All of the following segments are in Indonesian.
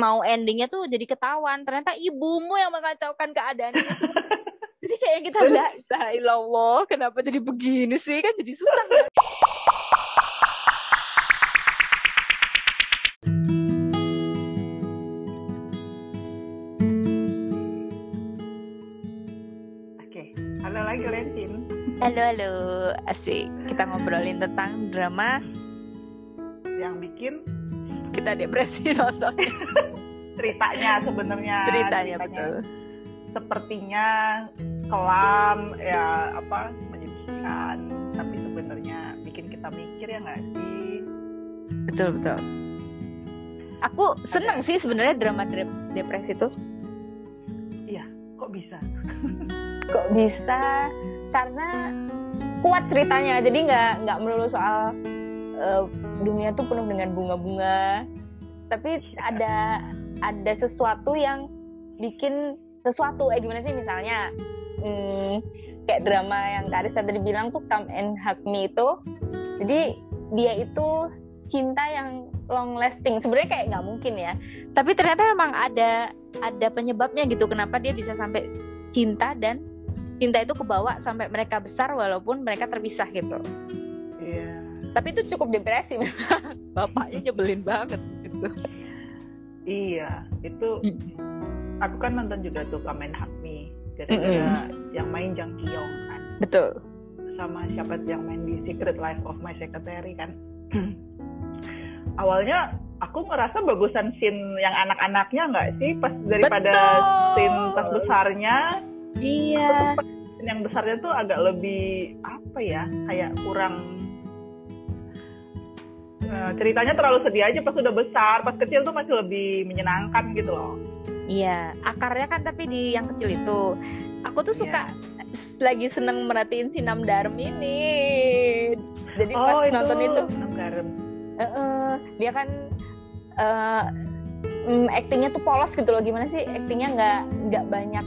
mau endingnya tuh jadi ketahuan. Ternyata ibumu yang mengacaukan keadaan ini jadi kayak kita udah la Allah kenapa jadi begini sih? Kan jadi susah. Kan? Oke, halo lagi Lentin. halo halo. Asik. Kita ngobrolin tentang drama Yang bikin kita depresi nonton. Ceritanya sebenarnya ceritanya betul. Sepertinya kelam ya apa menyedihkan. Tapi sebenarnya bikin kita mikir ya nggak sih? Betul betul. Aku seneng sih sebenarnya drama dep- depresi tuh kok bisa? Kok bisa? Karena kuat ceritanya jadi nggak nggak melulu soal eh, dunia tuh penuh dengan bunga-bunga. Tapi ada ada sesuatu yang bikin sesuatu. Eh gimana sih misalnya? Hmm, kayak drama yang Karis tadi bilang tuh Come and Hug Me itu. Jadi dia itu cinta yang long lasting. Sebenarnya kayak nggak mungkin ya. Tapi ternyata emang ada ada penyebabnya gitu. Kenapa dia bisa sampai cinta dan cinta itu kebawa sampai mereka besar walaupun mereka terpisah gitu. Iya tapi itu cukup depresi memang. Bapaknya nyebelin banget gitu. Iya itu aku kan nonton juga tuh Kamen Mm-mm. gara-gara yang main Jang Kyung kan. Betul. Sama siapa tuh yang main di Secret Life of My Secretary kan. Awalnya aku ngerasa bagusan scene yang anak-anaknya nggak sih? Pas daripada Betul. scene pas besarnya. Iya. Yang besarnya tuh agak lebih apa ya kayak kurang eh, ceritanya terlalu sedih aja pas udah besar. Pas kecil tuh masih lebih menyenangkan gitu loh. Iya akarnya kan tapi di yang kecil itu. Aku tuh suka lagi seneng merhatiin si Nam Darm ini. Jadi pas oh itu nonton itu. Eh, eh, dia kan eh mm, actingnya tuh polos gitu loh. Gimana sih? Actingnya nggak nggak banyak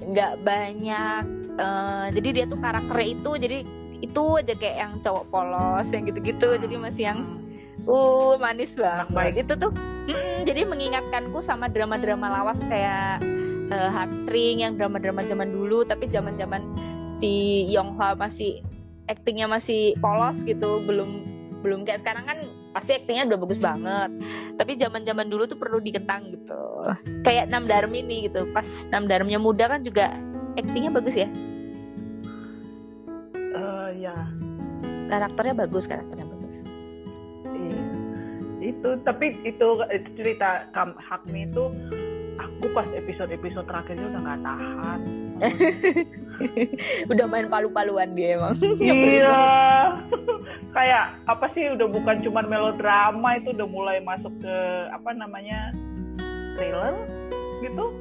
nggak banyak eh, jadi dia tuh karakternya itu jadi itu aja kayak yang cowok polos yang gitu-gitu. Jadi masih yang uh manis banget. Itu tuh mm, jadi mengingatkanku sama drama-drama lawas kayak uh, Heartstring yang drama-drama zaman dulu tapi zaman-zaman si Yonghwa masih actingnya masih polos gitu belum belum kayak sekarang kan pasti actingnya udah bagus banget. Tapi zaman-zaman dulu tuh perlu dikentang gitu. Kayak Nam Darm ini gitu pas Nam Darmnya muda kan juga actingnya bagus ya? Eh, ya. Karakternya bagus karakternya. Itu tapi itu, itu cerita Kam Hakmi itu aku pas episode-episode terakhirnya udah nggak tahan. udah main palu-paluan dia emang iya. Kayak apa sih udah bukan cuman melodrama itu udah mulai masuk ke apa namanya thriller gitu,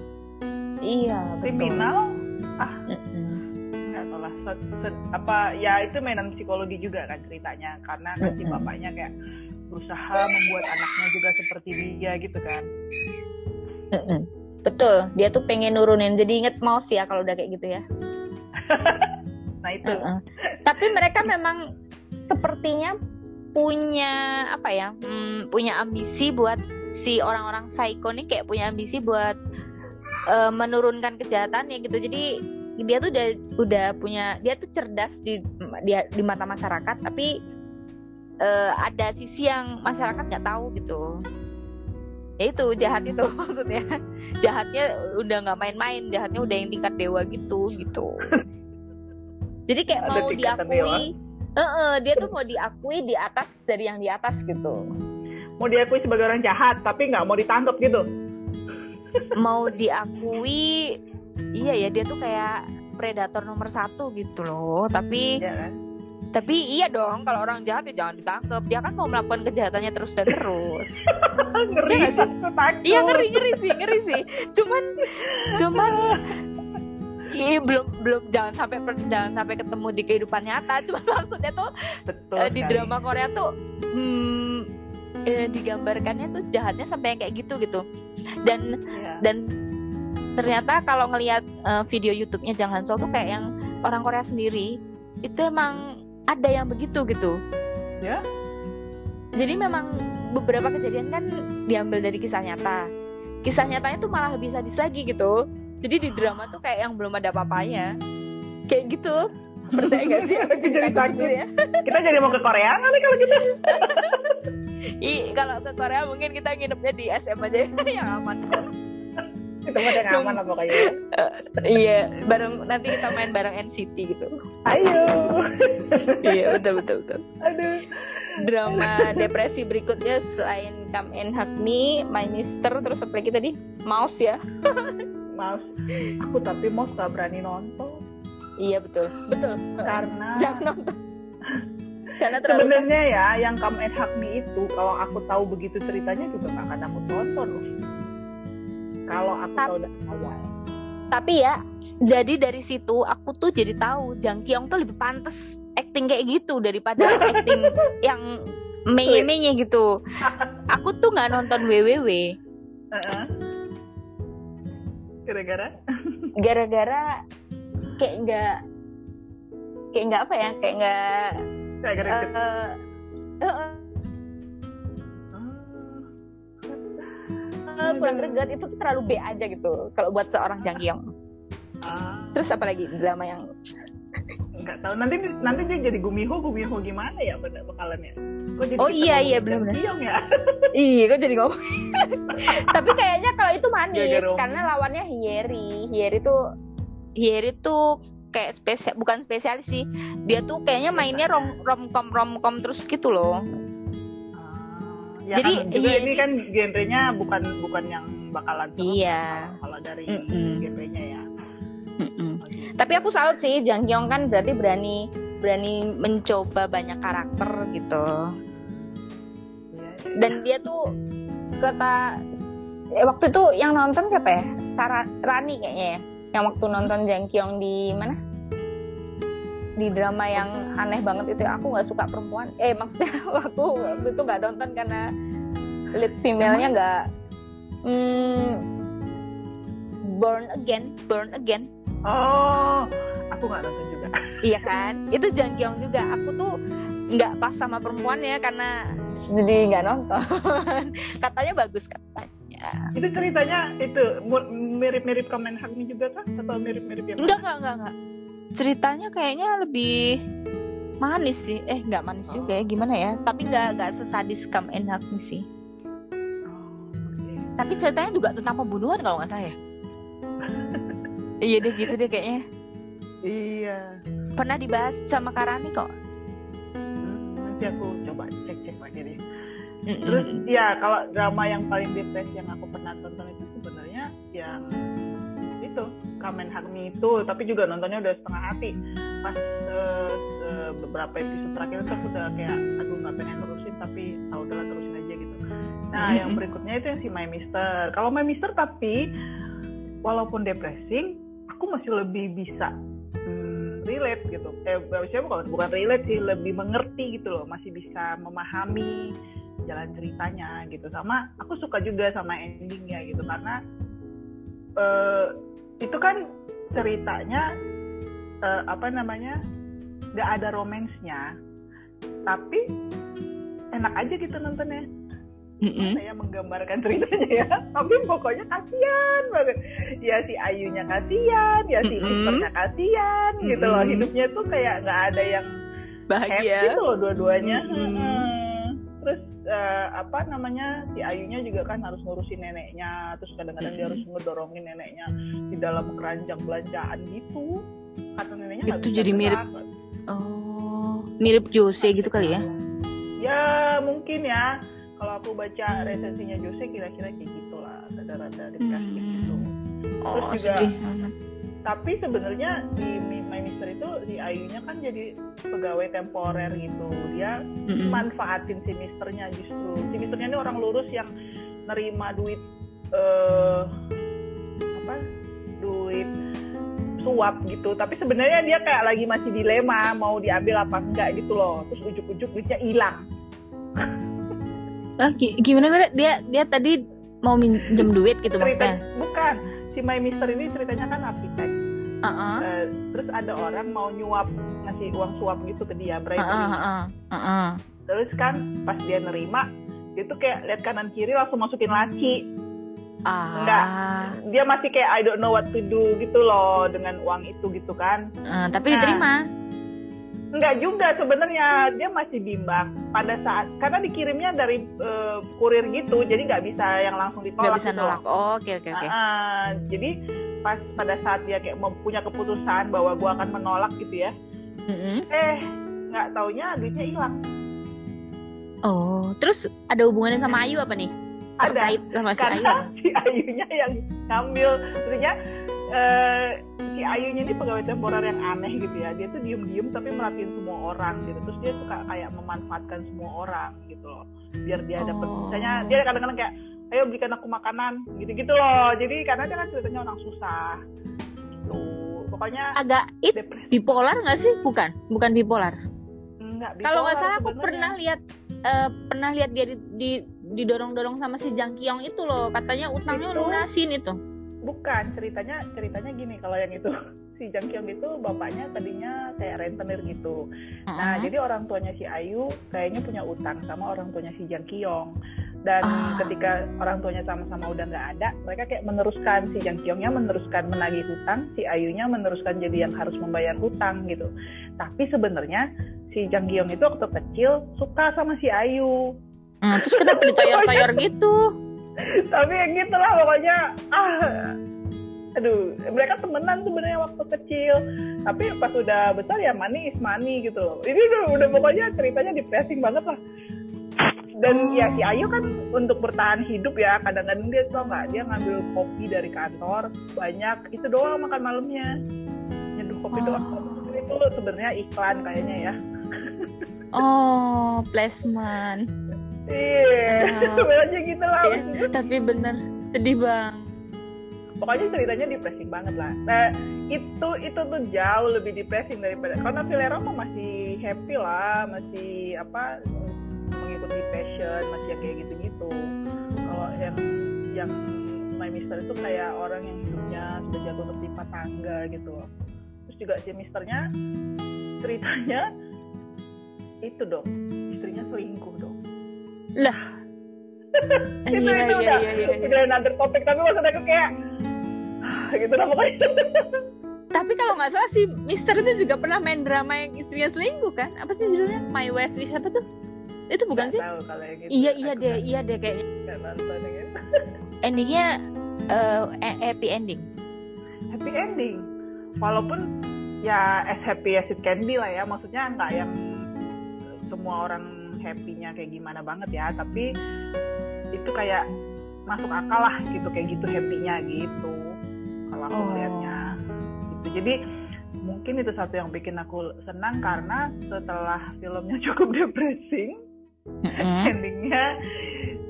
iya kriminal. Mm-mm. Nggak tahu lah. Apa ya itu mainan psikologi juga kan ceritanya karena kan si bapaknya kayak berusaha membuat anaknya juga seperti dia gitu kan. Betul dia tuh pengen nurunin jadi inget mouse ya kalau udah kayak gitu ya Nah itu. Mm-mm. tapi mereka memang sepertinya punya apa ya hmm, punya ambisi buat si orang-orang psycho nih kayak punya ambisi buat eh, menurunkan kejahatannya gitu jadi dia tuh udah udah punya dia tuh cerdas di dia di mata masyarakat tapi eh, ada sisi yang masyarakat nggak tahu gitu. Ya itu jahat itu maksudnya. Jahatnya udah nggak main-main jahatnya udah yang tingkat dewa gitu gitu. Jadi kayak Ada mau diakui Heeh, dia tuh mau diakui di atas dari yang di atas gitu. Mau diakui sebagai orang jahat tapi nggak mau ditangkap gitu? Mau diakui iya ya dia tuh kayak predator nomor satu gitu loh. Tapi ya kan tapi iya dong kalau orang jahat ya jangan ditangkap dia kan mau melakukan kejahatannya terus dan terus ngeri nggak sih? iya ngeri ngeri sih ngeri sih cuman cuman Iya belum belum jangan sampai jangan sampai ketemu di kehidupan nyata cuman maksudnya tuh betul eh, di sekali. drama Korea tuh hmm, eh, digambarkannya tuh jahatnya sampai yang kayak gitu gitu dan Iya. dan ternyata kalau ngelihat eh, video YouTube-nya Jang Hansol tuh kayak yang orang Korea sendiri itu emang ada yang begitu gitu. Ya? jadi memang beberapa kejadian kan diambil dari kisah nyata. Kisah nyatanya tuh malah lebih sadis lagi gitu. Jadi di drama tuh kayak yang belum ada apa-apanya. Kayak gitu. Percaya gak sih? Jadi Aku gitu takut. ya. Kita jadi mau ke Korea kali kalau gitu. Ih, kalau ke Korea mungkin kita nginepnya di SM aja. Yang aman Itu mah yang aman lah pokoknya. iya bareng nanti kita main bareng NCT gitu Ayo. iya betul betul betul Aduh. drama depresi berikutnya selain Come and Hug Me, My Mister, terus apa lagi tadi? Mouse ya? Maaf. Aku tapi mau gak berani nonton Iya betul, betul. karena Jangan nonton. Karena terlalu sebenarnya ya yang Come and Hug Me itu kalau aku tahu begitu ceritanya juga gak akan aku tonton loh. Kalau aku Tap- tahu dari awal. Tapi ya, jadi dari situ aku tuh jadi tahu Jang Kyung tuh lebih pantas acting kayak gitu daripada acting yang menye-menye gitu. Aku tuh nggak nonton WWW. Gara-gara gara-gara kayak nggak kayak nggak apa ya kayak nggak eh, kurang greget itu tuh terlalu B aja gitu kalau buat seorang Jang Kyung. Ah, Terus apa lagi drama yang nggak tahu nanti nanti dia jadi Gumiho Gumiho gimana ya pada bakalannya Kok jadi Oh iya, iya. Jang Kyung ya Iya, kok jadi ngomong. Tapi kayaknya kalau itu manis om. karena lawannya Hieri. Hieri tuh Hieri tuh kayak spesial bukan spesialis sih. Dia tuh kayaknya mainnya rom romcom romcom terus gitu loh. Ya Jadi, kan, juga iya, ini ini- kan genrenya bukan bukan yang bakalan serem Iya. kalau- kalau dari Mm-mm. genrenya ya Mm-mm. Tapi aku salut sih Jang Kyung kan berarti berani berani mencoba banyak karakter gitu. Iya. Dan dia tuh kata eh, waktu itu yang nonton siapa ya? Sarah Rani kayaknya ya. Yang waktu nonton Jang Kyung di mana? Di drama yang aneh banget itu aku nggak suka perempuan. Eh maksudnya waktu itu nggak nonton karena lead female-nya nggak hmm, Born Again, Born Again. oh aku nggak nonton juga Iya kan? Itu Jang Kyung juga. Aku tuh nggak pas sama perempuan ya karena jadi nggak nonton. Katanya bagus katanya. itu ceritanya itu mirip-mirip Kamen Hug Me juga kah atau mirip-mirip yang Enggak enggak enggak enggak. Ceritanya kayaknya lebih manis sih. Eh nggak manis juga ya gimana ya? Tapi nggak nggak sesadis Come and Hug Me sih. Oh. Tapi ceritanya juga tentang pembunuhan kalau nggak salah ya. iya deh gitu deh kayaknya. iya Pernah dibahas sama Karani kok. Hmm, nanti aku coba cek-cek lagi deh Mm-mm. Terus ya kalau drama yang paling depresi yang aku pernah tonton itu sebenarnya yang Kamen Me itu tapi juga nontonnya udah setengah hati. Pas eh, eh, beberapa episode terakhir itu aku udah kayak aduh nggak pengen terusin tapi ah udahlah terusin aja gitu. Nah Mhm. yang berikutnya itu yang si My Mister. Kalau My Mister tapi walaupun depressing aku masih lebih bisa hmm, relate gitu. Eh maksudnya bukan bukan relate sih lebih mengerti gitu loh. Masih bisa memahami jalan ceritanya gitu. Sama aku suka juga sama endingnya gitu. Karena eh, itu kan ceritanya eh, apa namanya nggak ada romansnya tapi enak aja gitu nontonnya Mm-mm. saya menggambarkan ceritanya ya tapi pokoknya kasihan banget ya si Ayunya kasihan ya si Mm-mm. Misternya kasihan gitu loh hidupnya tuh kayak nggak ada yang happy Bahagia. gitu loh dua-duanya Mm-mm. Hmm. Terus eh, apa namanya si Ayunya juga kan harus ngurusin neneknya terus kadang-kadang dia harus ngedorongin neneknya di dalam keranjang belanjaan gitu kata neneknya Itu bisa jadi mirip. Oh, mirip Jose gitu kali ya? ya mungkin ya kalau aku baca resensinya Jose kira-kira kayak gitulah rada-rada depresif Hmm. gitu Oh, Terus juga- sedih tapi sebenarnya di Mi- My Mister itu si Ayunya kan jadi pegawai temporer gitu dia Mm-mm. manfaatin si misternya justru si misternya ini orang lurus yang nerima duit eh apa duit suap gitu tapi sebenarnya dia kayak lagi masih dilema mau diambil apa enggak gitu loh terus ujuk-ujuk duitnya hilang Ah, gi- gimana gimana? Dia dia tadi mau minjem duit gitu cerita maksudnya? bukan si my mister ini ceritanya kan arsitek Heeh. Eh, terus ada orang mau nyuap ngasih uang suap gitu ke dia bribery Heeh, heeh, heeh. terus kan pas dia nerima dia tuh kayak lihat kanan kiri langsung masukin laci Ah. Enggak. Dia masih kayak I don't know what to do gitu loh dengan uang itu gitu kan. Eh, tapi Nah, diterima. Enggak juga sebenarnya dia masih bimbang pada saat karena dikirimnya dari eh, kurir gitu jadi nggak bisa yang langsung Nggak ditolak bisa gitu nolak. Oh, Oke oke oke. Ah, jadi pas pada saat dia kayak mempunyai keputusan bahwa gua akan menolak gitu ya Mm-mm. eh nggak taunya duitnya hilang Oh, terus ada hubungannya sama Ayu apa nih? ada Terkait sama si Ayu. karena apa? si Ayunya yang ngambil maksudnya eh, si Ayunya ini pegawai temporer yang aneh gitu ya dia tuh diem-diem tapi merhatiin semua orang gitu terus dia suka kayak memanfaatkan semua orang gitu loh biar dia dapat Oh. misalnya dia kadang-kadang kayak ayo belikan aku makanan gitu-gitu loh jadi karena dia kan ceritanya orang susah gitu pokoknya Agak it depresi bipolar nggak sih? Bukan, bukan bipolar. Kalau nggak salah aku pernah lihat eh, pernah lihat dia di, di didorong-dorong sama si Jang Kyung itu loh. Katanya utangnya Itu? lunasin itu. Bukan ceritanya ceritanya gini kalau yang itu si Jang Kyung itu bapaknya tadinya kayak rentenir gitu Nah, Heeh. jadi orang tuanya si Ayu kayaknya punya utang sama orang tuanya si Jang Kyong. Dan Ah. ketika orang tuanya sama-sama udah nggak ada, mereka kayak meneruskan si Jang Kyongnya meneruskan menagih hutang, si Ayunya meneruskan jadi yang harus membayar hutang gitu. Tapi sebenarnya si Jang Kyong itu waktu kecil suka sama si Ayu. Hmm, terus kenapa ditoyor-toyor gitu? Tapi ya gitulah pokoknya ah. Aduh mereka temenan sebenarnya waktu kecil. Tapi pas udah besar ya money is money gitu loh. Ini udah, udah pokoknya ceritanya depressing banget lah. Dan Oh. ya si Ayu kan untuk bertahan hidup ya kadang-kadang dia tau nggak dia ngambil kopi dari kantor banyak itu doang makan malamnya. Nyeduh kopi Oh. doang itu sebenarnya iklan kayaknya ya. Oh, placement. Iya sebenarnya gitu lah Ya, tapi bener sedih bang. pokoknya ceritanya depressing banget lah. Nah, itu itu tuh jauh lebih depressing daripada karena Vilera mah masih happy lah, masih apa mengikuti passion, masih yang kayak gitu-gitu. Kalau yang yang My Mister itu kayak orang yang hidupnya sudah jatuh tertimpa tangga gitu loh. Terus juga si Misternya ceritanya itu dong, istrinya selingkuh dong. Iya itu, iya itu iya udah, iya. iya. udah another topik tapi maksudnya aku kayak gitu lah pokoknya. Tapi kalau nggak salah si Mister itu juga pernah main drama yang istrinya selingkuh kan? Apa sih judulnya? My Wife is apa tuh? Itu bukan Nggak sih? tahu kalau yang gitu. Iya iya deh, iya deh kayaknya. Endingnya eh, happy ending. happy ending walaupun ya as happy as it can be lah ya maksudnya nggak yang semua orang happy-nya kayak gimana banget ya tapi itu kayak masuk akal lah gitu kayak gitu happy-nya gitu kalau aku Oh. melihatnya gitu jadi mungkin itu satu yang bikin aku senang karena setelah filmnya cukup depressing Mm-mm. endingnya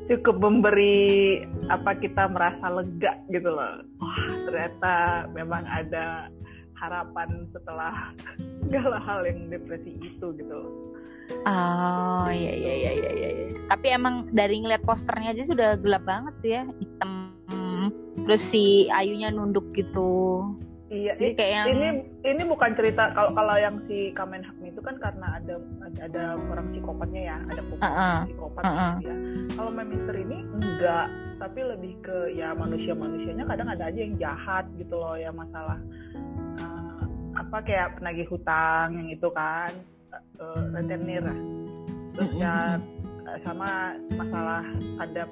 cukup memberi apa kita merasa lega gitu loh wah ternyata memang ada harapan setelah segala hal yang depresi itu gitu Oh iya iya iya iya iya. Tapi emang dari ngeliat posternya aja sudah gelap banget sih ya, hitam. Terus si Ayunya nunduk gitu. iya Jadi kayak yang ini ini bukan cerita kalau kalau yang si Kamen Hakmi itu kan karena ada ada orang psikopatnya ya ada pemain Heeh, psikopat heeh. gitu ya kalau Mister ini enggak tapi lebih ke ya manusia manusianya kadang ada aja yang jahat gitu loh ya masalah eh, apa kayak penagih hutang yang itu kan uh, rentenir lah. terus Mm-mm, ya eh, sama masalah ada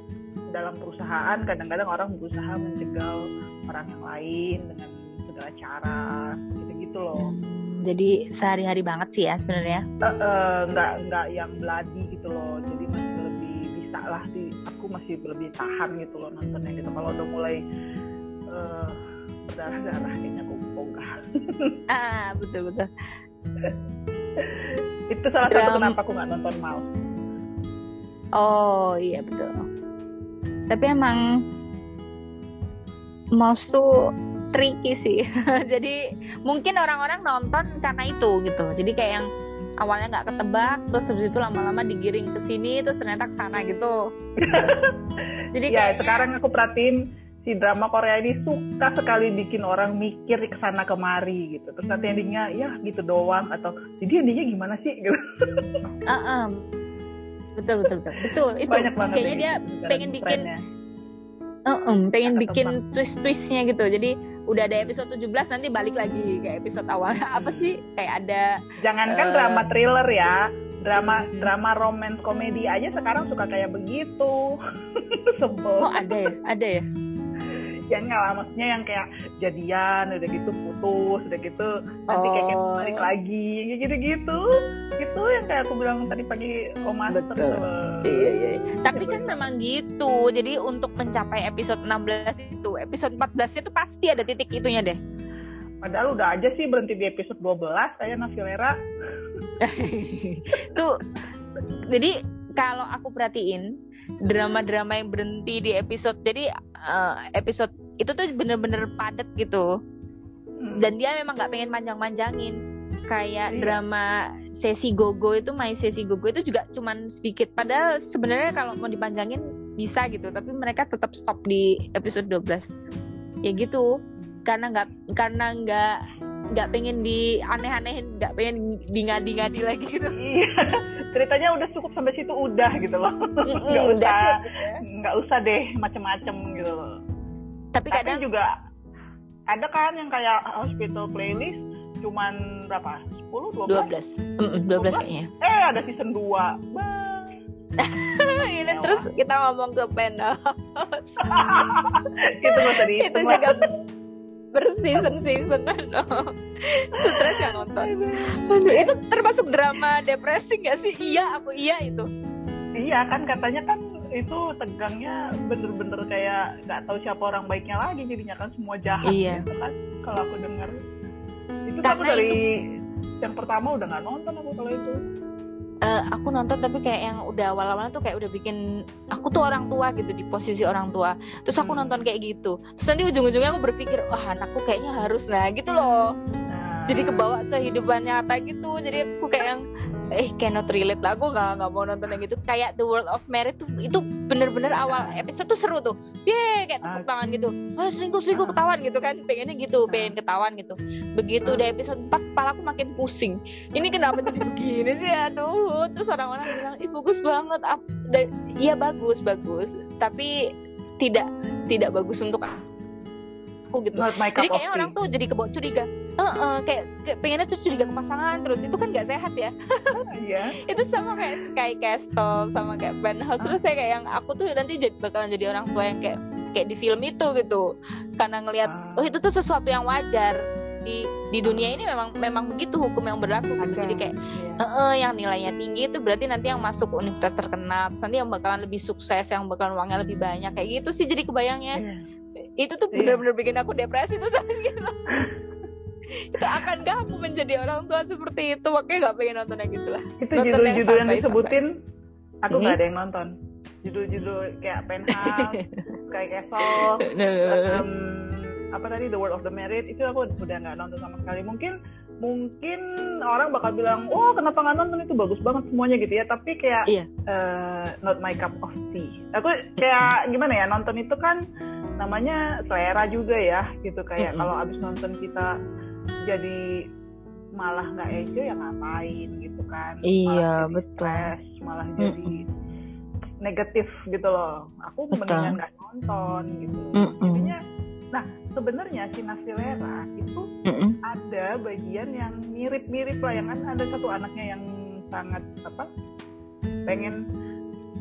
dalam perusahaan kadang-kadang orang berusaha menjegal orang yang lain dengan segala cara gitu-gitu loh jadi sehari-hari banget sih ya sebenarnya. Eh, eh, nggak nggak yang bloody gitu loh jadi masih lebih bisa lah di aku masih lebih tahan gitu loh nontonnya gitu kalau udah mulai eh, berdarah-darah kayaknya aku ogah Ah betul betul. itu salah satu Dram- kenapa aku nggak nonton Mal Oh iya betul. Tapi emang mouse tuh tricky sih. Jadi mungkin orang-orang nonton karena itu gitu. Jadi kayak yang awalnya nggak ketebak, terus habis itu lama-lama digiring ke sini, terus ternyata ke sana gitu. Jadi ya kayaknya sekarang aku perhatiin si drama Korea ini suka sekali bikin orang mikir ke sana kemari gitu terus nanti endingnya ya gitu doang atau jadi endingnya gimana sih gitu Ah, ah. betul betul betul betul itu banyak banget kayaknya dia pengen bikin uh, um, pengen Nggak bikin ketebak. twist twistnya gitu jadi udah ada episode 17 nanti balik lagi ke episode awal apa sih kayak ada Jangankan Eh. drama thriller ya, drama Hmm. drama romance komedi aja sekarang suka kayak begitu. Sebel. oh ada ya ada ya Enggak lah, maksudnya yang kayak jadian, udah gitu putus, udah gitu nanti kayak Oh. balik lagi, kayak gitu-gitu. Gitu yang kayak aku bilang tadi pagi Oh Betul. gitu loh. Iya, iya. iya. Tapi kan memang gitu. Jadi untuk mencapai episode 16 itu, episode 14 itu pasti ada titik itunya deh. Padahal udah aja sih berhenti di episode 12 kayak Navilera. Tuh. Jadi kalau aku perhatiin drama-drama yang berhenti di episode. Jadi eh, episode itu tuh bener-bener padat gitu. Hmm. dan dia memang nggak pengen manjang-manjangin. Kayak Iya. drama sesi gogo itu main sesi gogo itu juga cuman sedikit. Padahal sebenarnya kalau mau dipanjangin bisa gitu tapi mereka tetap stop di episode 12 ya gitu. Karena nggak karena nggak nggak pengen di aneh-anehin nggak pengen di ngadi-ngadi lagi gitu Iya, ceritanya udah cukup sampai situ udah gitu loh. Nggak udah usah, cukup ya. nggak usah deh macem-macem gitu loh. tapi Tapi kadang juga ada kan yang kayak hospital playlist cuman berapa? 10, 12? 12 Mm-mm, 12 kayaknya Eh ada season 2. ini terus kita ngomong ke panel itu gak tadi itu juga berseason season stres yang nonton. Aduh, itu termasuk drama depresi gak sih? Iya aku iya itu. Iya kan katanya kan itu tegangnya bener-bener kayak nggak tahu siapa orang baiknya lagi jadinya kan semua jahat Iya. gitu kan kalau aku dengar itu Karena dari yang pertama udah nggak nonton aku kalau itu Eh, aku nonton tapi kayak yang udah awal-awal tuh kayak udah bikin aku tuh orang tua gitu di posisi orang tua. Terus aku Hmm. nonton kayak gitu. Terus nanti ujung-ujungnya aku berpikir wah anakku kayaknya harus nah gitu loh. Nah, jadi kebawa kehidupan nyata gitu. Jadi aku kayak yang eh cannot relate lah. Aku nggak nggak mau nonton yang gitu kayak The World of Merit tuh itu bener-bener awal episode tuh seru tuh. Ye kayak tepuk Ah. tangan gitu. Ah selingkuh selingkuh Ah. ketahuan gitu kan. Pengennya gitu pengen ketahuan gitu. Begitu Ah. udah episode 4 kepala aku makin pusing. Ini kenapa jadi begini sih? Aduh. Terus orang-orang bilang ih bagus banget. Iya bagus bagus. Tapi tidak tidak bagus untuk aku gitu. Jadi kayaknya orang tuh jadi kebawa curiga Heeh, kayak, kayak pengennya tuh curiga ke pasangan terus itu kan gak sehat ya Iya. itu sama kayak Sky Castle sama kayak Penthouse terus saya kayak yang aku tuh nanti jadi bakalan jadi orang tua yang kayak kayak di film itu gitu karena ngelihat Ah. oh itu tuh sesuatu yang wajar di di dunia ini memang memang begitu hukum yang berlaku gitu. Jadi kayak Iya. eh yang nilainya tinggi itu berarti nanti yang masuk universitas terkenal terus nanti yang bakalan lebih sukses yang bakalan uangnya lebih banyak kayak gitu sih jadi kebayangnya Iya. itu tuh Iya. bener-bener bikin aku depresi tuh gitu itu akankah aku menjadi orang tua seperti itu. Makanya nggak pengen nonton yang gitu lah itu yang judul-judul yang santai, disebutin aku Mhm. nggak ada yang nonton. Judul-judul kayak Penthouse kayak Castle um, apa tadi The World of the Merit itu aku udah nggak nonton sama sekali. Mungkin mungkin orang bakal bilang oh kenapa nggak nonton? Itu bagus banget semuanya gitu ya. Tapi kayak Iya. eh, not my cup of tea. Aku kayak gimana ya nonton itu kan namanya selera juga ya gitu. Kayak Mm-mm. kalau abis nonton kita jadi malah nggak enjoy ya ngapain gitu kan Iya, malah betul. stres, malah jadi negatif gitu loh aku Betul. mendingan nggak nonton gitu Mm-mm. jadinya nah sebenarnya si Nasilera itu Mm-mm. ada bagian yang mirip-mirip lah yang kan ada satu anaknya yang sangat apa pengen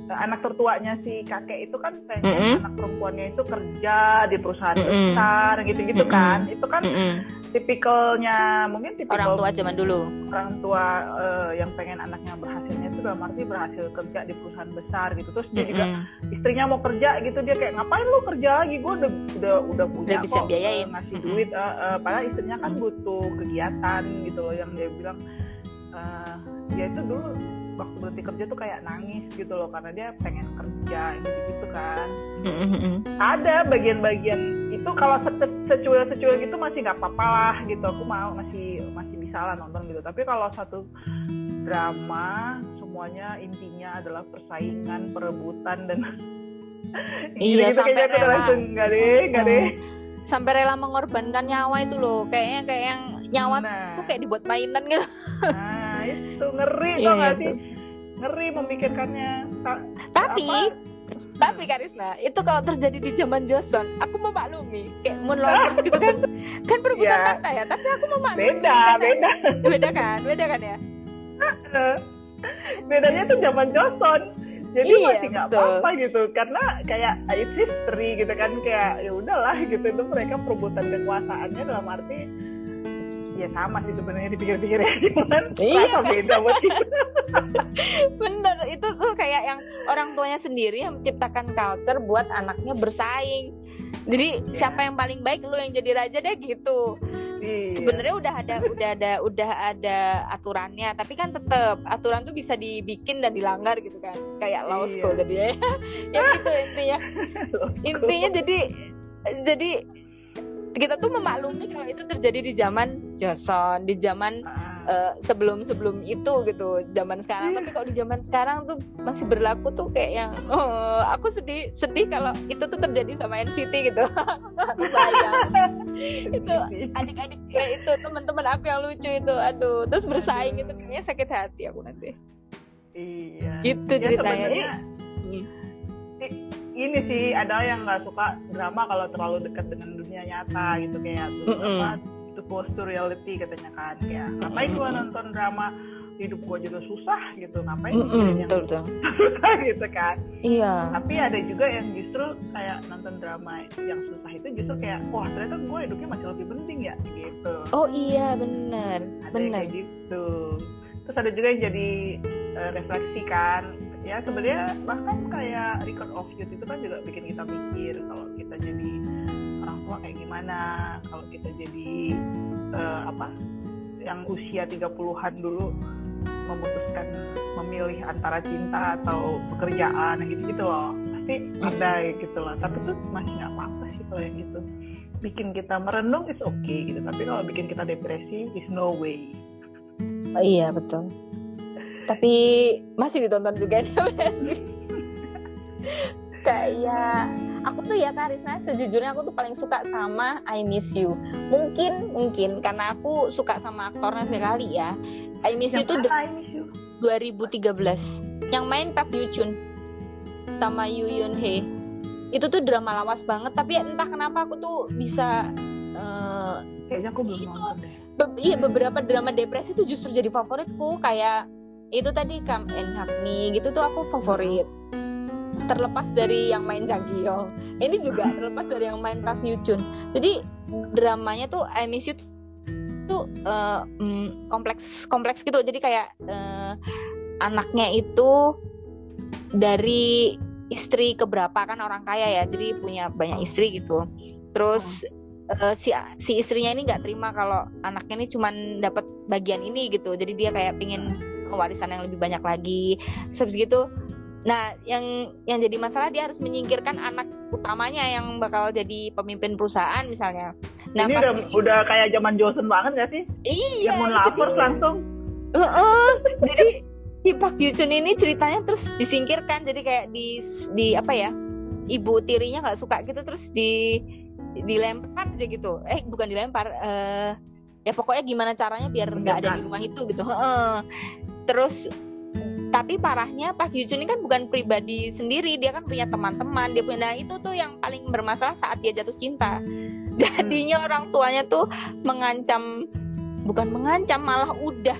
anak tertuanya si kakek itu kan pengen Mm-mm. anak perempuannya itu kerja di perusahaan Mm-mm. besar gitu-gitu Mm-mm. kan itu kan Mm-mm. tipikalnya mungkin tipikal orang tua zaman dulu orang tua eh, yang pengen anaknya berhasilnya itu dalam arti berhasil kerja di perusahaan besar gitu terus dia juga Mm-mm. istrinya mau kerja gitu dia kayak ngapain lu kerja lagi gue udah udah udah punya Udah bisa kok, biayain. ngasih duit eh, eh, padahal istrinya kan Mm. butuh kegiatan gitu loh yang dia bilang eh, dia itu dulu waktu berhenti kerja tuh kayak nangis gitu loh karena dia pengen kerja gitu gitu kan. Mm-mm. ada bagian-bagian itu kalau se- secuil-secuil gitu masih nggak apa-apa lah gitu. Aku mau masih masih bisa lah nonton gitu. Tapi kalau satu drama semuanya intinya adalah persaingan perebutan dan Iya, gitu, sampai kayaknya rela. langsung nggak deh nggak deh. Sampai rela mengorbankan nyawa itu loh. Kayaknya kayak yang nyawa nah, tuh kayak dibuat mainan gitu. Nah itu ngeri Iya, tau nggak iya, sih? Ngeri memikirkannya. Ta- tapi apa? tapi Karisma itu kalau terjadi di zaman Johnson aku mau maklumi kayak moon lovers gitu kan kan perebutan Iya. kata ya tapi aku mau maklumi beda karena- beda. Beda kan beda kan ya? Bedanya tuh zaman Johnson jadi Iya, masih nggak apa-apa gitu karena kayak it's history gitu kan kayak ya udahlah gitu. Itu mereka perebutan kekuasaannya dalam arti ya sama sih sebenarnya dipikir-pikir ya cuman Iya. beda buat kita bener itu tuh kayak yang orang tuanya sendiri yang menciptakan culture buat anaknya bersaing jadi Iya. siapa yang paling baik lu yang jadi raja deh gitu Iya. sebenarnya udah ada udah ada udah ada aturannya tapi kan tetap aturan tuh bisa dibikin dan dilanggar gitu kan kayak law Iya. school jadi ya ya gitu intinya intinya jadi jadi kita tuh memaklumi kalau itu terjadi di zaman Johnson di zaman Ah, sebelum sebelum itu gitu zaman sekarang. Iya. tapi kalau di zaman sekarang tuh masih berlaku tuh kayak yang oh, aku sedih sedih kalau itu tuh terjadi sama NCT gitu. Aku sayang itu adik-adik kayak itu teman-teman aku yang lucu itu aduh terus bersaing itu kayaknya sakit hati aku nanti. Iya. Gitu Ya, ceritanya. sebenarnya ini sih ada yang nggak suka drama kalau terlalu dekat dengan dunia nyata gitu kayak tuh Mm-mm. apa itu close to reality katanya kan kayak ngapain gua Mm-mm. nonton drama? Hidup gua juga susah gitu ngapain Mm-mm, mikirin yang betul betul. susah gitu kan. Iya. Tapi ada juga yang justru kayak nonton drama yang susah itu justru kayak wah ternyata gue hidupnya masih lebih penting ya gitu. Oh iya bener ada yang bener. kayak gitu. Terus ada juga yang jadi eh, refleksi kan. Ya sebenarnya bahkan kayak record of youth itu kan juga bikin kita mikir kalau kita jadi tua kayak gimana. Kalau kita jadi eh, apa yang usia 30-an dulu memutuskan memilih antara cinta atau pekerjaan gitu-gitu loh. Pasti ada gitu loh tapi tuh masih nggak apa-apa sih kalau yang gitu. Bikin kita merenung is okay gitu. Tapi kalau bikin kita depresi is no way. Oh, iya betul. Tapi masih ditonton juga. Kayak aku tuh ya Karisma sejujurnya aku tuh paling suka sama I Miss You. Mungkin mungkin karena aku suka sama aktornya sekali ya. I Miss You yang tuh mana I miss you 2013 yang main Park Yoo Chun sama Yoo Yoon Hee itu tuh drama lawas banget tapi entah kenapa aku tuh bisa eh, kayaknya aku belum Itu. nonton deh be- iya beberapa drama depresi tuh justru jadi favoritku kayak itu tadi Come and Hug Me gitu tuh aku favorit terlepas dari yang main Jang Kyung ini juga terlepas dari yang main Park Yoo Chun jadi dramanya tuh I Miss You tuh mm, kompleks kompleks gitu. Jadi kayak eh, anaknya itu dari istri keberapa kan orang kaya ya. Jadi punya banyak istri gitu. Terus eh, si si istrinya ini nggak terima kalau anaknya ini cuman dapat bagian ini gitu. Jadi dia kayak pingin warisan yang lebih banyak lagi. Terus gitu nah yang yang jadi masalah dia harus menyingkirkan anak utamanya yang bakal jadi pemimpin perusahaan misalnya. Nah ini udah di- udah kayak zaman Johnson banget gak sih? Iya yang mau lapor dia. langsung. Heeh. jadi si Park Yoo Chun ini ceritanya terus disingkirkan. Jadi kayak di di apa ya ibu tirinya nggak suka gitu terus di dilempar aja gitu. Eh bukan dilempar eh ya pokoknya gimana caranya biar nggak ada di rumah itu gitu. Heeh. terus tapi parahnya Park Yoo Chun ini kan bukan pribadi sendiri dia kan punya teman-teman dia punya nah, itu tuh yang paling bermasalah saat dia jatuh cinta. Jadinya orang tuanya tuh mengancam bukan mengancam malah udah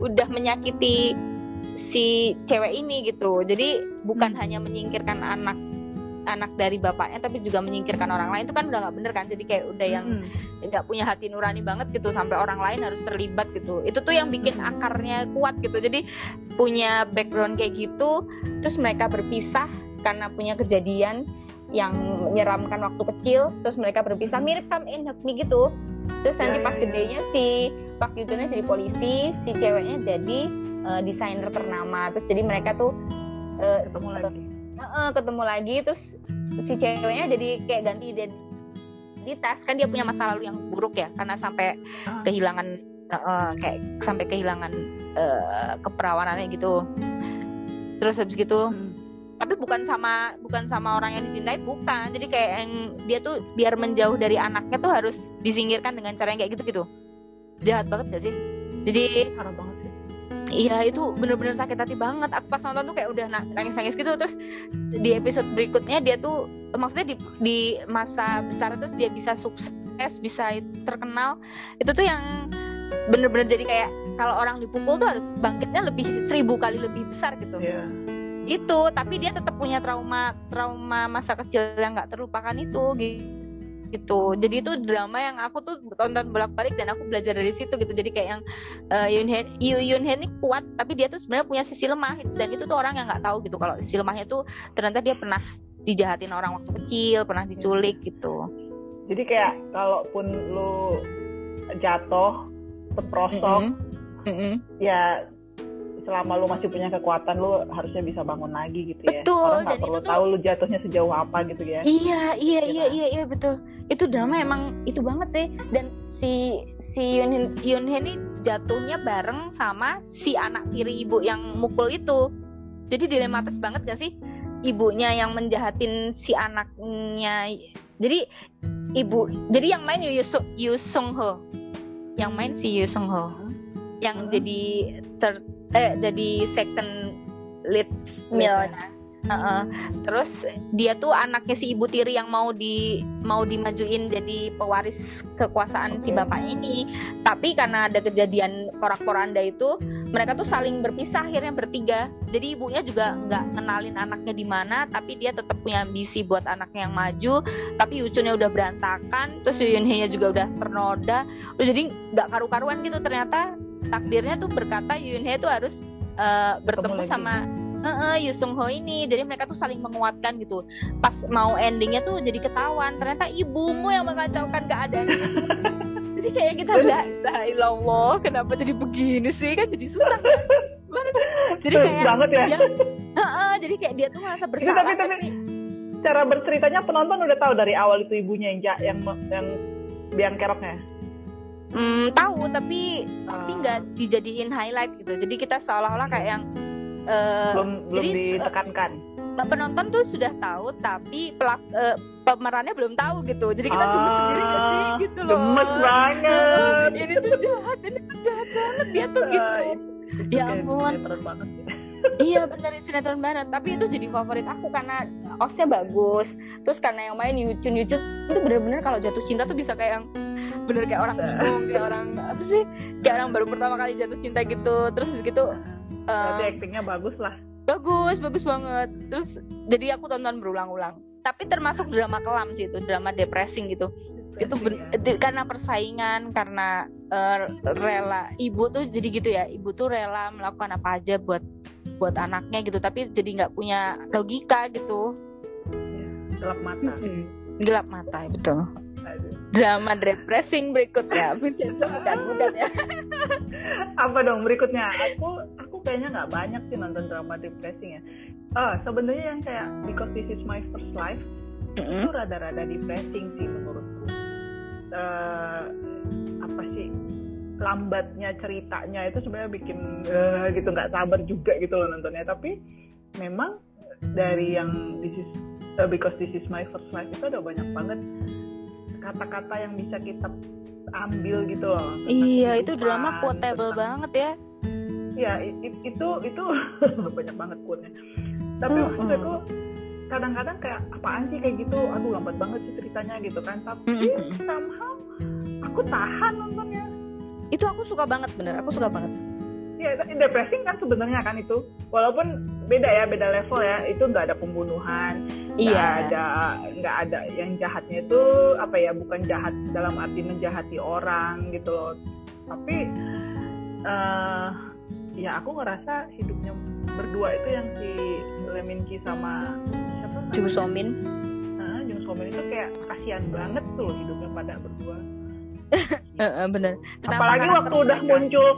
udah menyakiti si cewek ini gitu. Jadi bukan Hmm. hanya menyingkirkan anak anak dari bapaknya tapi juga menyingkirkan orang lain itu kan udah nggak bener kan? Jadi kayak udah yang nggak punya hati nurani banget gitu sampai orang lain harus terlibat gitu. Itu tuh yang bikin akarnya kuat gitu. Jadi punya background kayak gitu terus mereka berpisah karena punya kejadian yang menyeramkan waktu kecil terus mereka berpisah mirip Come in Me gitu. Terus Ya, nanti ya, pas ya. gedenya si Pak Yutunnya jadi polisi si ceweknya jadi eh, desainer ternama. Terus jadi mereka tuh eh, ketemu lagi Heeh, ketemu lagi terus si ceweknya jadi kayak ganti identitas. Kan dia punya masa lalu yang buruk ya karena sampai Ah. kehilangan heeh, kayak sampai kehilangan eh, keperawanannya gitu. Terus habis gitu Mm. tapi bukan sama bukan sama orang yang dicintai bukan. Jadi kayak yang dia tuh biar menjauh dari anaknya tuh harus disingkirkan dengan cara yang kayak gitu gitu jahat banget gak sih? Jadi parah banget Iya itu bener-bener sakit hati banget. Aku pas nonton tuh kayak udah nangis-nangis gitu. Terus di episode berikutnya dia tuh maksudnya di, di masa besar terus dia bisa sukses, bisa terkenal. Itu tuh yang bener-bener jadi kayak kalau orang dipukul tuh harus bangkitnya lebih seribu kali lebih besar gitu. Yeah. Itu tapi dia tetap punya trauma trauma masa kecil yang nggak terlupakan itu gitu gitu jadi itu drama yang aku tuh tonton bolak balik dan aku belajar dari situ gitu jadi kayak yang uh, Yoon Hye Yoon Hye ini kuat tapi dia tuh sebenarnya punya sisi lemah dan itu tuh orang yang nggak tahu gitu kalau sisi lemahnya tuh ternyata dia pernah dijahatin orang waktu kecil pernah diculik gitu jadi kayak kalaupun lu jatuh terprosok mm -hmm. Mm -hmm. ya selama lu masih punya kekuatan lu harusnya bisa bangun lagi gitu ya. Betul, orang nggak perlu tuh, tahu lu jatuhnya sejauh apa gitu ya. Iya iya iya iya iya betul. Itu drama emang itu banget sih. Dan si si Yun Yun ini jatuhnya bareng sama si anak tiri ibu yang mukul itu. Jadi dilematis banget gak sih? Ibunya yang menjahatin si anaknya. Jadi ibu jadi yang main Yu, Yu Sung Ho. Yang main si Yu Sung Ho. Yang hmm. jadi third eh jadi second lead male-nya. Uh -uh. Terus dia tuh anaknya si ibu tiri yang mau di mau dimajuin jadi pewaris kekuasaan okay. si bapaknya ini. Tapi karena ada kejadian porak-poranda itu, mereka tuh saling berpisah akhirnya bertiga. Jadi ibunya juga nggak kenalin anaknya di mana, tapi dia tetap punya ambisi buat anaknya yang maju. Tapi Yuchunnya udah berantakan, terus Yunhye juga udah ternoda. Terus jadi nggak karu-karuan gitu ternyata takdirnya tuh berkata Yunhye tuh harus uh, bertemu sama uh, uh, Yusung Ho ini. Jadi mereka tuh saling menguatkan gitu. Pas mau endingnya tuh jadi ketahuan. Ternyata ibumu yang mengacaukan keadaannya. Jadi kayak kita lah ilallah kenapa jadi begini sih? Kan jadi susah. Kan jadi kayak banget ya, ya uh, uh, jadi kayak dia tuh merasa bersalah tapi, tapi, tapi cara berceritanya penonton udah tahu dari awal itu ibunya yang yang yang biang keroknya Hmm, tahu tapi uh. tapi nggak dijadiin highlight gitu. Jadi kita seolah-olah kayak yang uh, belum belum jadi, ditekankan. Uh, penonton tuh sudah tahu tapi pelak uh, pemerannya belum tahu gitu. Jadi kita tunggu sendiri gak sih ah, gitu loh. Gemes banget. ini tuh jahat, ini tuh jahat banget dia tuh gitu. ya ampun. banget iya benar sinetron banget tapi itu jadi favorit aku karena osnya bagus terus karena yang main Yucun Yucun itu bener-bener kalau jatuh cinta tuh bisa kayak yang bener kayak orang bingung kayak orang apa sih kayak orang baru pertama kali jatuh cinta gitu. Terus gitu um, aktingnya bagus lah. bagus bagus banget. Terus jadi aku tonton berulang-ulang. Tapi termasuk drama kelam sih itu drama depressing gitu. Itu karena persaingan karena uh, rela ibu tuh jadi gitu ya. Ibu tuh rela melakukan apa aja buat buat anaknya gitu. Tapi jadi nggak punya logika gitu. Gelap mata. Gelap mata betul drama depressing berikutnya Vincenzo bukan bukan ya. Apa dong berikutnya? Aku aku kayaknya nggak banyak sih nonton drama depressing ya. Ah sebenarnya yang kayak because this is my first life mm-hmm. itu rada-rada depressing sih menurutku. Uh, apa sih? Lambatnya ceritanya itu sebenarnya bikin uh, gitu nggak sabar juga gitu loh nontonnya. Tapi memang dari yang this is uh, because this is my first life itu ada banyak banget kata-kata yang bisa kita ambil gitu loh. Iya, itu drama quotable banget ya. Iya, it, itu itu banyak banget quote-nya. Tapi mm -hmm. itu kadang-kadang kayak apaan sih kayak gitu, aduh lambat banget sih ceritanya gitu kan. Tapi mm -hmm. somehow aku tahan nontonnya. Itu aku suka banget bener, aku suka banget ya depressing kan sebenarnya kan itu. Walaupun beda ya beda level ya. Itu nggak ada pembunuhan nggak iya. ada nggak ada yang jahatnya itu apa ya bukan jahat dalam arti menjahati orang gitu loh. Tapi uh, ya aku ngerasa hidupnya berdua itu yang si Leminki sama siapa Jung Somin. Nah, Jung Somin itu kayak kasihan banget tuh hidupnya pada berdua. Bener. Kenapa apalagi waktu udah muncul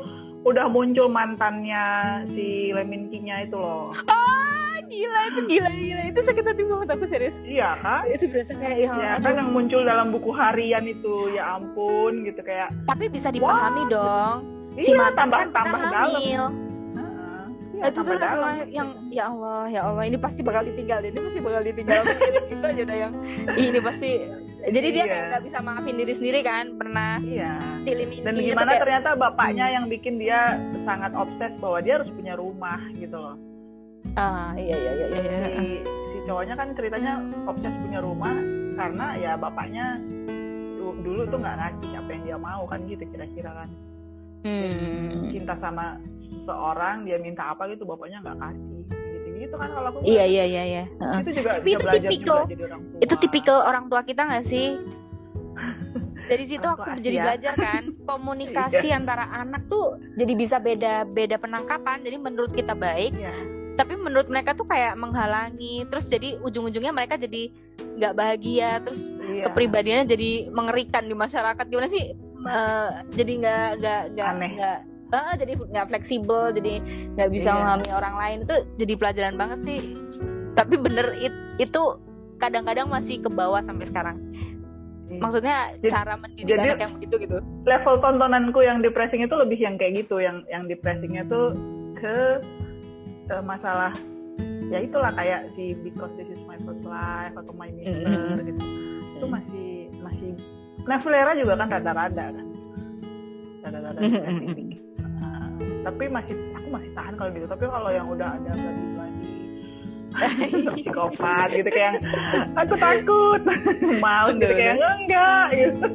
udah muncul mantannya si Leminkinya itu loh. Oh, gila itu gila gila itu sakit hati banget aku serius. Iya kan? Itu berasa kayak yang ya, kan yang muncul dalam buku harian itu ya ampun gitu kayak. Tapi bisa dipahami dong. Si iya, tambah kan tambah dalam. Ya, itu tuh dalam. yang ya Allah ya Allah ini pasti bakal ditinggal ini pasti bakal ditinggal itu aja udah yang ini pasti jadi dia Iya. kayak nggak bisa maafin diri sendiri kan pernah iya silih mimpi dan itu gimana kayak- ternyata bapaknya yang bikin dia sangat obses bahwa dia harus punya rumah gitu loh ah iya iya iya iya, iya. si, si cowoknya kan ceritanya obses punya rumah karena ya bapaknya du- dulu tuh nggak ngasih apa yang dia mau kan gitu kira-kira kan Hmm. cinta sama seorang dia minta apa gitu bapaknya nggak kasih gitu kan kalau aku Iya iya iya iya. Heeh. itu juga Tapi itu belajar tipikal. juga jadi orang tua Itu tipikal orang tua kita nggak sih? Dari situ aku tua jadi Asia. belajar kan komunikasi Iya. antara anak tuh jadi bisa beda beda penangkapan. Jadi menurut kita baik, Iya. tapi menurut mereka tuh kayak menghalangi. Terus jadi ujung-ujungnya mereka jadi nggak bahagia. Terus iya. kepribadiannya jadi mengerikan di masyarakat. Gimana sih? Eh, jadi nggak nggak nggak Eh, jadi nggak fleksibel. Jadi nggak bisa Iya. memahami orang lain itu jadi pelajaran banget sih. Tapi bener it- itu kadang-kadang masih ke bawah sampai sekarang. Iya. Maksudnya Jadi- cara mendidik jadi- anak yang begitu gitu. level tontonanku yang depressing itu lebih yang kayak gitu yang yang depressingnya tuh ke eh, masalah ya itulah kayak si because this is my first life atau my mister Mm-mm. gitu itu masih masih Nevlera juga kan rada-rada kan rada-rada tapi masih aku masih tahan kalau gitu. Tapi kalau yang udah ada berarti psikopat gitu kayak aku takut mau gitu kayak enggak gitu.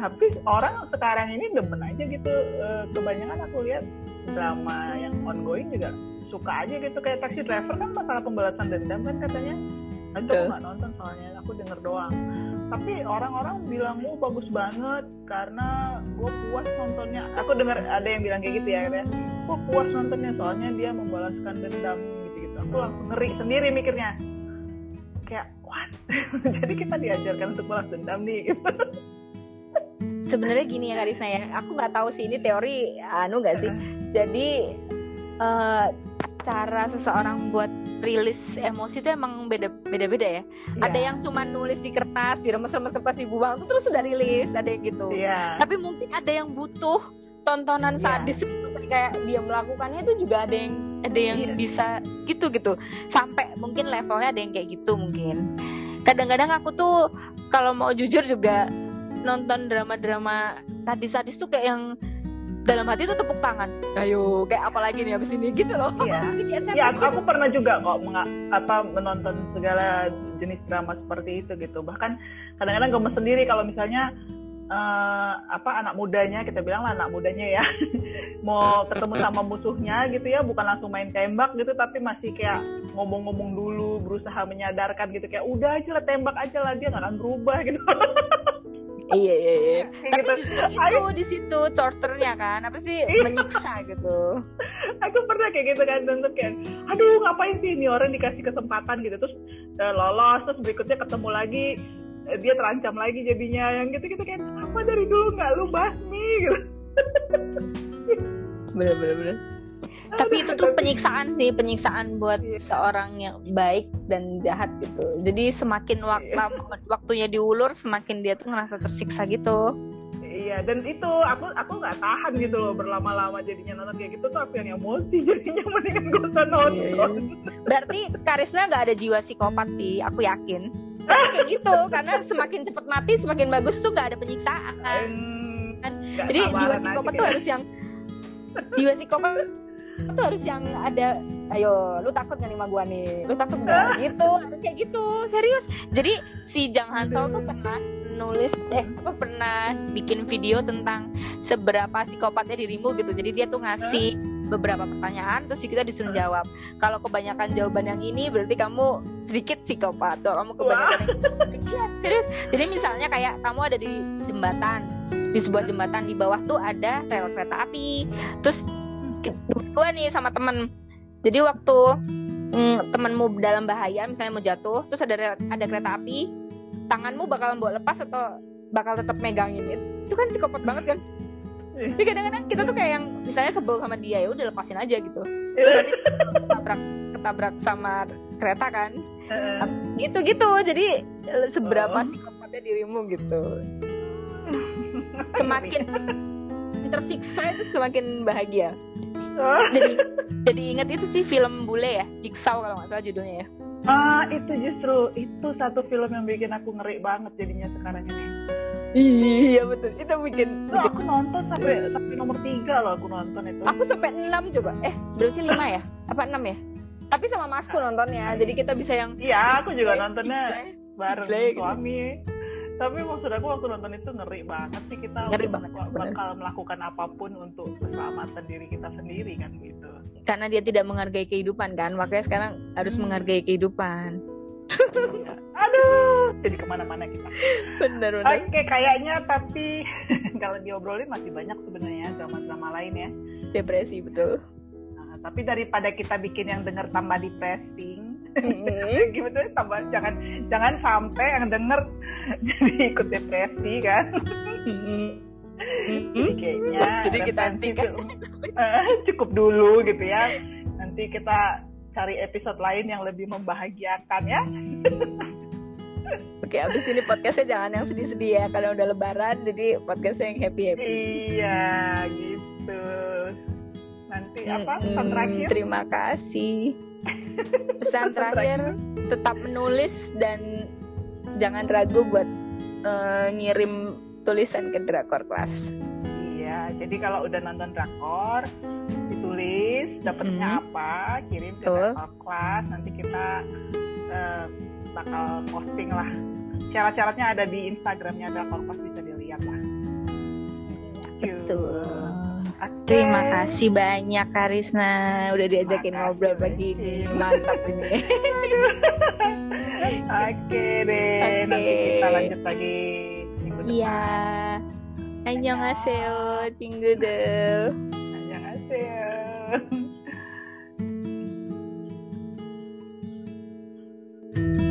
Tapi orang sekarang ini demen aja gitu. Eh, kebanyakan aku lihat drama yang ongoing juga suka aja gitu. Kayak taxi driver kan masalah pembalasan dendam kan katanya. Aduh, aku nggak nonton soalnya aku denger doang tapi orang-orang bilang oh bagus banget karena gue puas nontonnya. Aku dengar ada yang bilang kayak gitu ya katanya. Gue puas nontonnya soalnya dia membalaskan dendam gitu-gitu. Aku langsung ngeri sendiri mikirnya. Kayak what? Jadi kita diajarkan untuk balas dendam nih gitu. Sebenarnya gini ya Karisna ya, aku nggak tahu sih ini teori anu nggak sih. Jadi eh, cara seseorang buat rilis emosi itu emang beda beda beda ya. Ada Iya. yang cuma nulis di kertas, diremes-remes kertas dibuang itu terus sudah rilis, ada yang gitu. iya Tapi mungkin ada yang butuh tontonan Iya. sadis itu kayak dia melakukannya itu juga ada yang ada yang Iya. bisa gitu gitu sampai mungkin levelnya ada yang kayak gitu mungkin kadang-kadang aku tuh kalau mau jujur juga nonton drama-drama sadis-sadis tuh kayak yang dalam hati tuh tepuk tangan. Ayo kayak apalagi nih abis ini? Gitu loh. Iya. Ya, setan aku, aku pernah juga kok menga- apa menonton segala jenis drama seperti itu gitu. Bahkan kadang-kadang gemes sendiri kalau misalnya eh, apa anak mudanya kita bilang lah anak mudanya ya. Mau ketemu sama musuhnya gitu ya bukan langsung main tembak gitu tapi masih kayak ngomong-ngomong dulu berusaha menyadarkan gitu. Kayak udah aja lah tembak aja lah dia nggak akan berubah gitu iya iya iya Kayak tapi gitu. justru itu di situ torturnya kan apa sih Iya. menyiksa gitu. Aku pernah kayak gitu kan nonton kayak aduh ngapain sih ini orang dikasih kesempatan gitu? Terus eh, lolos terus berikutnya ketemu lagi eh, dia terancam lagi jadinya yang gitu gitu kan apa dari dulu nggak lu basmi gitu bener bener bener tapi itu tuh penyiksaan sih penyiksaan buat Iya. seorang yang baik dan jahat gitu. Jadi semakin waktu Iya. waktunya diulur semakin dia tuh ngerasa tersiksa gitu. Iya dan itu aku aku nggak tahan gitu loh berlama-lama jadinya nonton kayak gitu tuh aku yang emosi jadinya mendingan gak usah nonton Iya, berarti Karisna nggak ada jiwa psikopat sih aku yakin. Tapi kayak gitu karena semakin cepet mati semakin bagus tuh nggak ada penyiksaan Em, nggak jadi jiwa psikopat tuh harus yang jiwa psikopat tuh harus yang ada ayo lu takut nggak nih sama gua nih? Lu takut nggak gitu harus kayak gitu serius. Jadi si Jang Hansol tuh pernah nulis eh apa pernah bikin video tentang seberapa psikopatnya dirimu gitu. Jadi dia tuh ngasih beberapa pertanyaan terus kita disuruh jawab. Kalau kebanyakan jawaban yang ini berarti kamu sedikit psikopat. Kalau kamu kebanyakan yang iya serius. Jadi misalnya kayak kamu ada di jembatan. Di sebuah jembatan di bawah tuh ada rel kereta api. Terus gue nih sama temen. Jadi waktu mm, temenmu dalam bahaya misalnya mau jatuh terus ada ada kereta api tanganmu bakalan bawa lepas atau bakal tetap megangin itu kan psikopat banget kan? Jadi kadang-kadang kita tuh kayak yang misalnya sebel sama dia ya udah lepasin aja gitu. Terus nanti ketabrak ketabrak sama kereta kan? Eh, gitu gitu jadi eh, seberapa Oh. psikopatnya dirimu gitu. Semakin tersiksa itu semakin bahagia Oh, jadi jadi ingat itu sih film bule ya Jigsaw kalau nggak salah judulnya ya Ah, itu justru itu satu film yang bikin aku ngeri banget jadinya sekarang ini. Iya betul, itu bikin. Aku nonton sampai sampai nomor tiga loh aku nonton itu. Aku sampai enam coba. Eh, berarti lima ya? Apa enam ya? Tapi sama masku nontonnya, jadi kita bisa yang. Iya, aku juga nontonnya bareng gitu. suami. Tapi maksud aku waktu nonton itu ngeri banget sih kita Ngeri banget, bak- bener. bakal melakukan apa pun untuk keselamatan diri kita sendiri kan gitu. Karena dia tidak menghargai kehidupan kan, makanya sekarang harus Hmm. menghargai kehidupan. Iya. Aduh, jadi ke mana-mana kita. Bener Oke, kayaknya tapi kalau diobrolin masih banyak sebenarnya drama-drama lain ya. Depresi betul. Nah, tapi daripada kita bikin yang denger tambah depressing, Mm-mm. gimana tuh tambah jangan jangan sampai yang denger jadi ikut depresi kan. Mm-mm. Jadi kayaknya Jadi kita referensi hentikan. film, eh, cukup dulu gitu ya. Nanti kita cari episode lain yang lebih membahagiakan ya. Oke, abis ini podcastnya jangan yang sedih-sedih ya, karena udah lebaran, jadi podcastnya yang happy-happy. Iya, gitu. Nanti apa pesan terakhir? Terima kasih. Pesan terakhir tetap menulis dan jangan ragu buat eh, ngirim tulisan ke Drakor Class. Iya, jadi kalau udah nonton drakor, ditulis dapetnya Mhm. apa, kirim ke Betul. drakor kelas, nanti kita eh, bakal posting lah. Syarat-syaratnya ada di Instagramnya drakor kelas bisa dilihat lah. Betul. Okay. Terima kasih banyak Karisna udah diajakin Makasih ngobrol pagi ini mantap ini. Oke deh, okay. nanti kita lanjut lagi Iya, minggu depan. Iya. Annyeonghaseyo, thank you